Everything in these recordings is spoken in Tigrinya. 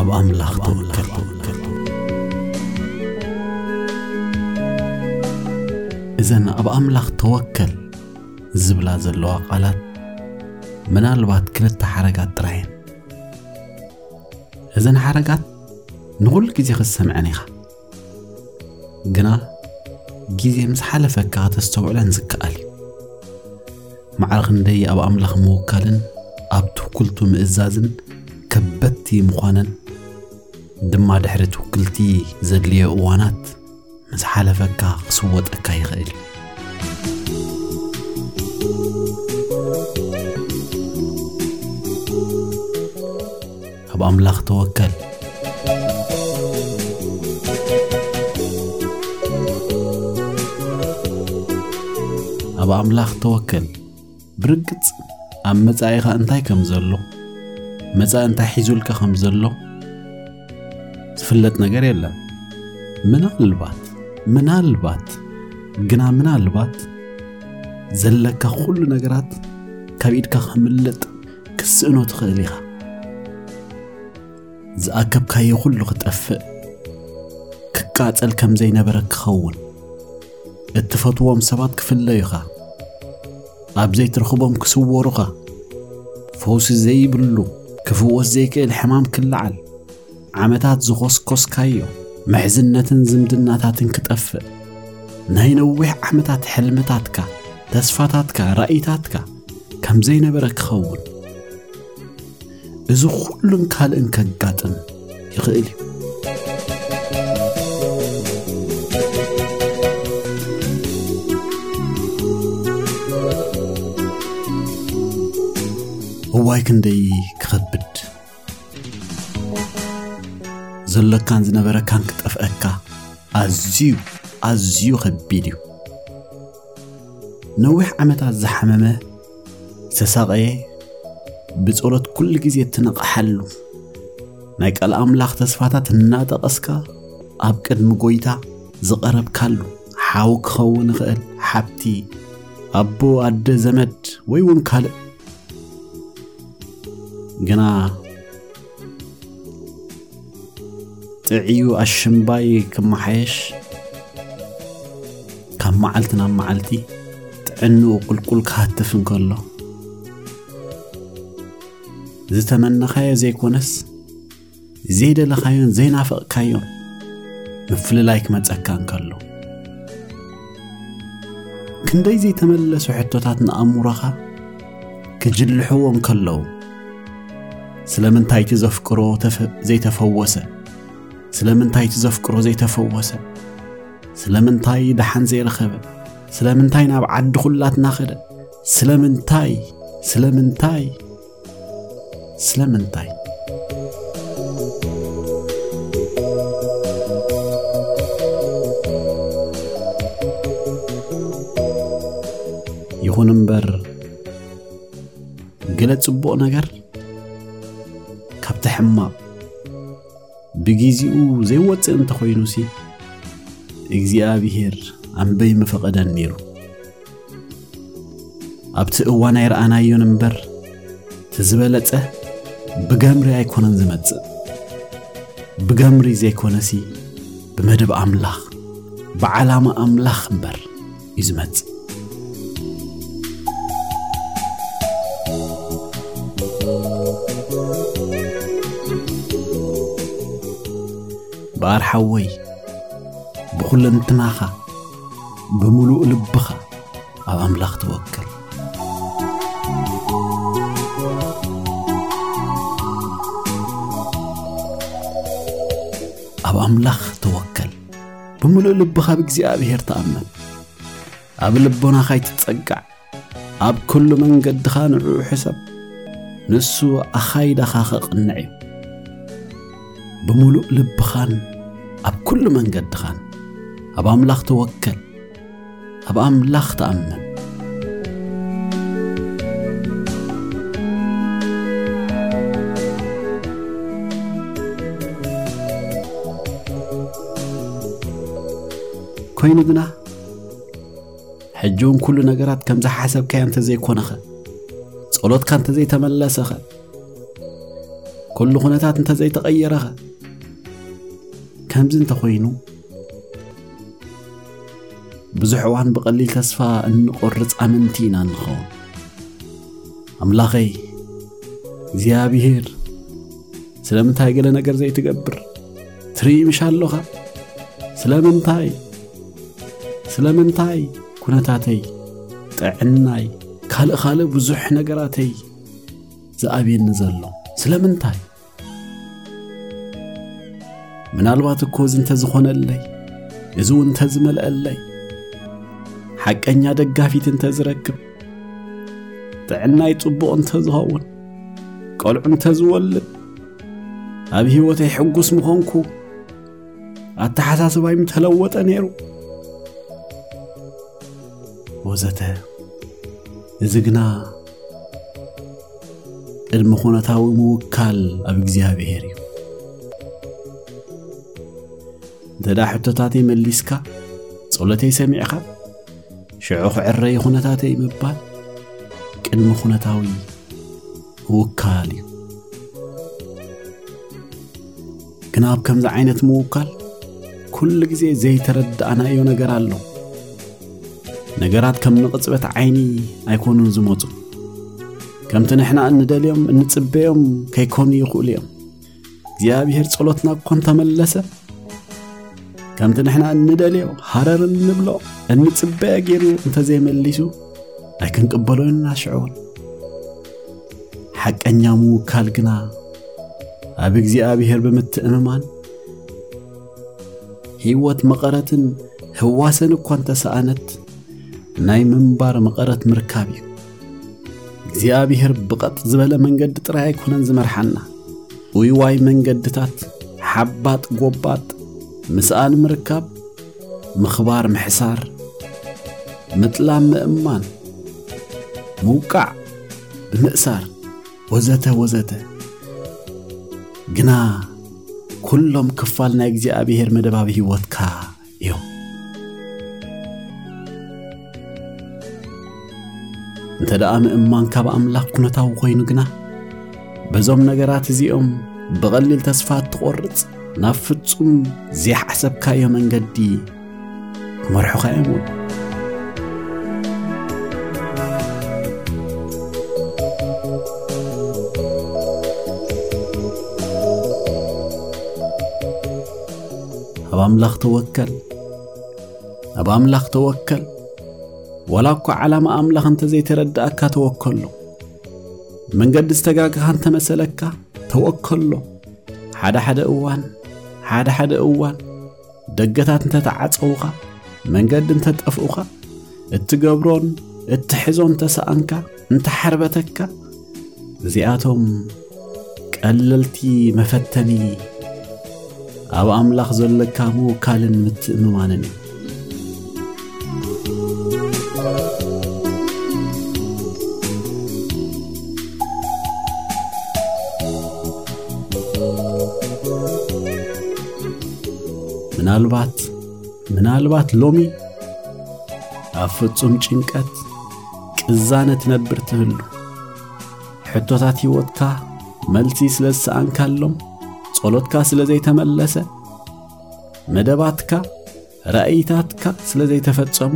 ኣብ ኣምላኽ ተወከል እዘን ኣብ ኣምላኽ ተወከል ዝብላ ዘለዋ ቃላት ምናልባት ክልተ ሓረጋት ጥራየን እዘን ሓረጋት ንኹሉ ግዜ ክትሰምዐን ኢኻ ግና ግዜ ምስ ሓለፈካ ከተስተውዕለን ዝከኣል እዩ ማዕረ ክንደይ ኣብ ኣምላኽ ምውካልን ኣብ ትውክልቱ ምእዛዝን ከበድቲ ምዃነን ድማ ድሕሪ ትውክልቲ ዘድልዮ እዋናት ምስ ሓለፈካ ክስወጠካ ይኽእል እዩ ኣብ ኣምላኽ ተወከል። ኣብ ኣምላኽ ተወከል። ብርግጽ ኣብ መጻኢኻ እንታይ ከም ዘሎ መጻኢ እንታይ ሒዙልካ ከም ዘሎ ዝፍለጥ ነገር የለን። ምናልባት ምናልባት ግና ምናልባት ዘለካ ኩሉ ነገራት ካብ ኢድካ ከምልጥ ክትስእኖ ትኽእል ኢኻ ዝኣከብካዮ ኩሉ ክጠፍእ ክቃጸል ከም ዘይነበረ ክኸውን እትፈትዎም ሰባት ክፍለዩኻ ኣብ ዘይትረኽቦም ክስወሩኻ ፈውሲ ዘይብሉ ክፍወስ ዘይክእል ሕማም ክለዓል ዓመታት ዝዀስኰስካዮ ምሕዝነትን ዝምድናታትን ክጠፍእ ናይ ነዊሕ ዓመታት ሕልምታትካ ተስፋታትካ ራእይታትካ ከም ዘይነበረ ክኸውን እዚ ዅሉን ካልእን ከጋጥም ይኽእል እዩ እዋይ ክንደይ ክኸብድ ዘለካን ዝነበረካን ክጠፍአካ ኣዝዩ ኣዝዩ ከቢድ እዩ ነዊሕ ዓመታት ዝሓመመ ዝተሳቐየ ብጸሎት ኩሉ ግዜ እትነቕሓሉ ናይ ቃል ኣምላኽ ተስፋታት እናጠቐስካ ኣብ ቅድሚ ጐይታ ዝቐረብካሉ ሓው ክኸውን ይኽእል ሓብቲ ኣቦ ኣደ ዘመድ ወይ እውን ካልእ ግና ጥዕዩ ኣሽምባይ ክመሓየሽ ካብ መዓልቲ ናብ መዓልቲ ጥዕንኡ ቁልቁል ክሃትፍ እንከሎ ዝተመነኻዮ ዘይኮነስ ዘይደለኻዮን ዘይናፈቕካዮን ምፍልላይ ክመጸካ እንከሎ ክንደይ ዘይተመለሱ ሕቶታት ንኣእምሮኻ ክጅልሕዎ እንከለዉ ስለምንታይ እቲ ዘፍቅሮ ዘይተፈወሰ ስለምንታይ እቲ ዘፍቅሮ ዘይተፈወሰ ስለምንታይ ደሓን ዘይረኸበ ስለምንታይ ናብ ዓዲ ኹላትና ኸደ ስለምንታይ ስለምንታይ ስለምንታይ? ይኹን እምበር ገለ ጽቡቕ ነገር ካብቲ ሕማቕ ብጊዜኡ ዘይወፅእ እንተኾይኑሲ እግዚኣብሄር ኣንበይ ምፈቐደን ነይሩ ኣብቲ እዋን ኣይረኣናዮን እምበር እቲ ዝበለጸ ብገምሪ ኣይኮነን ዝመጽእ ብገምሪ ዘይኮነሲ ብመደብ ኣምላኽ ብዓላማ ኣምላኽ እምበር እዩ ዝመጽእ በኣር ሓወይ ብኹለንትናኻ ብምሉእ ልብኻ ኣብ ኣምላኽ ተወከል ኣብ ኣምላኽ ተወከል ብምሉእ ልብኻ ብእግዚኣብሔር ተኣመን ኣብ ልቦናኻ ኣይትጸጋዕ ኣብ ኩሉ መንገድኻ ንዕኡ ሕሰብ፣ ንሱ ኣኻይዳኻ ኸቕንዕ እዩ። ብምሉእ ልብኻን ኣብ ኩሉ መንገድኻን ኣብ ኣምላኽ ተወከል፣ ኣብ ኣምላኽ ተኣመን። ኮይኑ ግና ሕጂ እውን ኩሉ ነገራት ከም ዝሓሰብካዮ እንተዘይኮነኸ ጸሎትካ እንተዘይተመለሰኸ ኩሉ ኩነታት እንተዘይተቐየረኸ ከምዚ እንተኾይኑ ብዙሕ እዋን ብቐሊል ተስፋ እንቆርፅ ኣመንቲ ኢና ንኸውን ኣምላኸይ እግዚኣብሄር ስለምንታይ ገለ ነገር ዘይትገብር ትርኢምሽ ኣሎኻ ስለምንታይ ስለምንታይ ኩነታተይ ጥዕናይ ካልእ ካልእ ብዙሕ ነገራተይ ዝኣብየኒ ዘሎ ስለምንታይ ምናልባት እኮ እዚ እንተዝኾነለይ እዚ እውን እንተዝመልአለይ ሓቀኛ ደጋፊት እንተዝረክብ ጥዕናይ ጽቡቕ እንተዝኸውን ቆልዑ እንተዝወልድ ኣብ ህይወተይ ሕጉስ ምኾንኩ ኣተሓሳስባይ ምተለወጠ ነይሩ ወዘተ እዚ ግና ቅድሚ ኩነታዊ ምውካል ኣብ እግዚኣብሔር እዩ እንተዳ ሕቶታተይ መሊስካ ጸሎተይ ሰሚዕኻ ሽዑ ክዕረይ ኩነታተይ ምባል ቅድሚ ኩነታዊ ምውካል እዩ ግን ኣብ ከምዚ ዓይነት ምውካል ኩሉ ግዜ ዘይተረዳእናዮ ነገር ኣሎ ነገራት ከም ንቕፅበት ዓይኒ ኣይኮኑን ዝመፁ ከምቲ ንሕና እንደልዮም እንፅበዮም ከይኮኑ ይኽእሉ እዮም እግዚኣብሔር ጸሎትና እኮ እንተመለሰ ከምቲ ንሕና እንደልዮ ሃረር እንብሎ እንጽበያ ገይሩ እንተዘይመሊሱ ኣይክንቅበሎ ኢና ሽዑውን ሓቀኛ ምውካል ግና ኣብ እግዚኣብሔር ብምትእምማን ህይወት መቐረትን ህዋሰን እኳ እንተሰኣነት ናይ ምንባር መቐረት ምርካብ እዩ እግዚኣብሔር ብቐጥ ዝበለ መንገዲ ጥራይ ኣይኮነን ዝመርሓና ውይዋይ መንገድታት ሓባጥ ጎባጥ ምስኣል ምርካብ ምኽባር ምሕሳር ምጥላም ምእማን ምውቃዕ ብምእሳር ወዘተ ወዘተ ግና ኩሎም ክፋል ናይ እግዚኣብሔር መደባብ ህይወትካ እዮም እንተ ደኣ ምእማን ካብ ኣምላኽ ኩነታዊ ኮይኑ ግና በዞም ነገራት እዚኦም ብቐሊል ተስፋ እትቖርጽ ናብ ፍጹም ዘይሓሰብካዮ መንገዲ ክመርሑኻ እዮም እውን ኣብ ኣምላኽ ተወከል ኣብ ኣምላኽ ተወከል ወላ እኳ ዓላማ ኣምላኽ እንተ ዘይተረዳእካ ተወከሎ መንገዲ ዝተጋግኻ እንተ መሰለካ ተወከሎ ሓደ ሓደ እዋን ሓደ ሓደ እዋን ደገታት እንተ ተዓጸውኻ መንገዲ እንተ ጠፍኡኻ እትገብሮን እትሕዞን ተሰኣንካ እንተሓርበተካ እዚኣቶም ቀለልቲ መፈተኒ ኣብ ኣምላኽ ዘለካ ምውካልን ምትእምማንን እዩ ምናልባት ምናልባት ሎሚ ኣብ ፍጹም ጭንቀት ቅዛነ ትነብር ትህሉ ሕቶታት ሕይወትካ መልሲ ስለ ዝሰኣንካሎም ጸሎትካ ስለ ዘይተመለሰ መደባትካ ራእይታትካ ስለ ዘይተፈጸሙ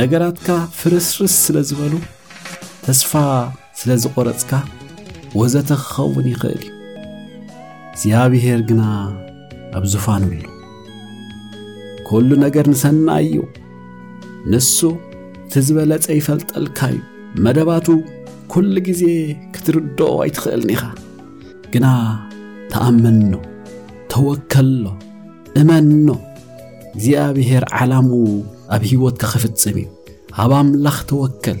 ነገራትካ ፍርስርስ ስለ ዝበሉ ተስፋ ስለ ዝቆረጽካ ወዘተ ክኸውን ይኽእል እዩ እግዚኣብሔር ግና ኣብ ዙፋኑ ኣሎ ኩሉ ነገር ንሰናይ እዩ ንሱ እቲ ዝበለጸ ይፈልጠልካ እዩ መደባቱ ኩሉ ግዜ ክትርድኦ ኣይትኽእልን ኢኻ ግና ተኣመኖ ተወከሎ እመኖ እግዚኣብሔር ዓላሙ ኣብ ህይወትካ ክፍጽም እዩ ኣብ ኣምላኽ ተወከል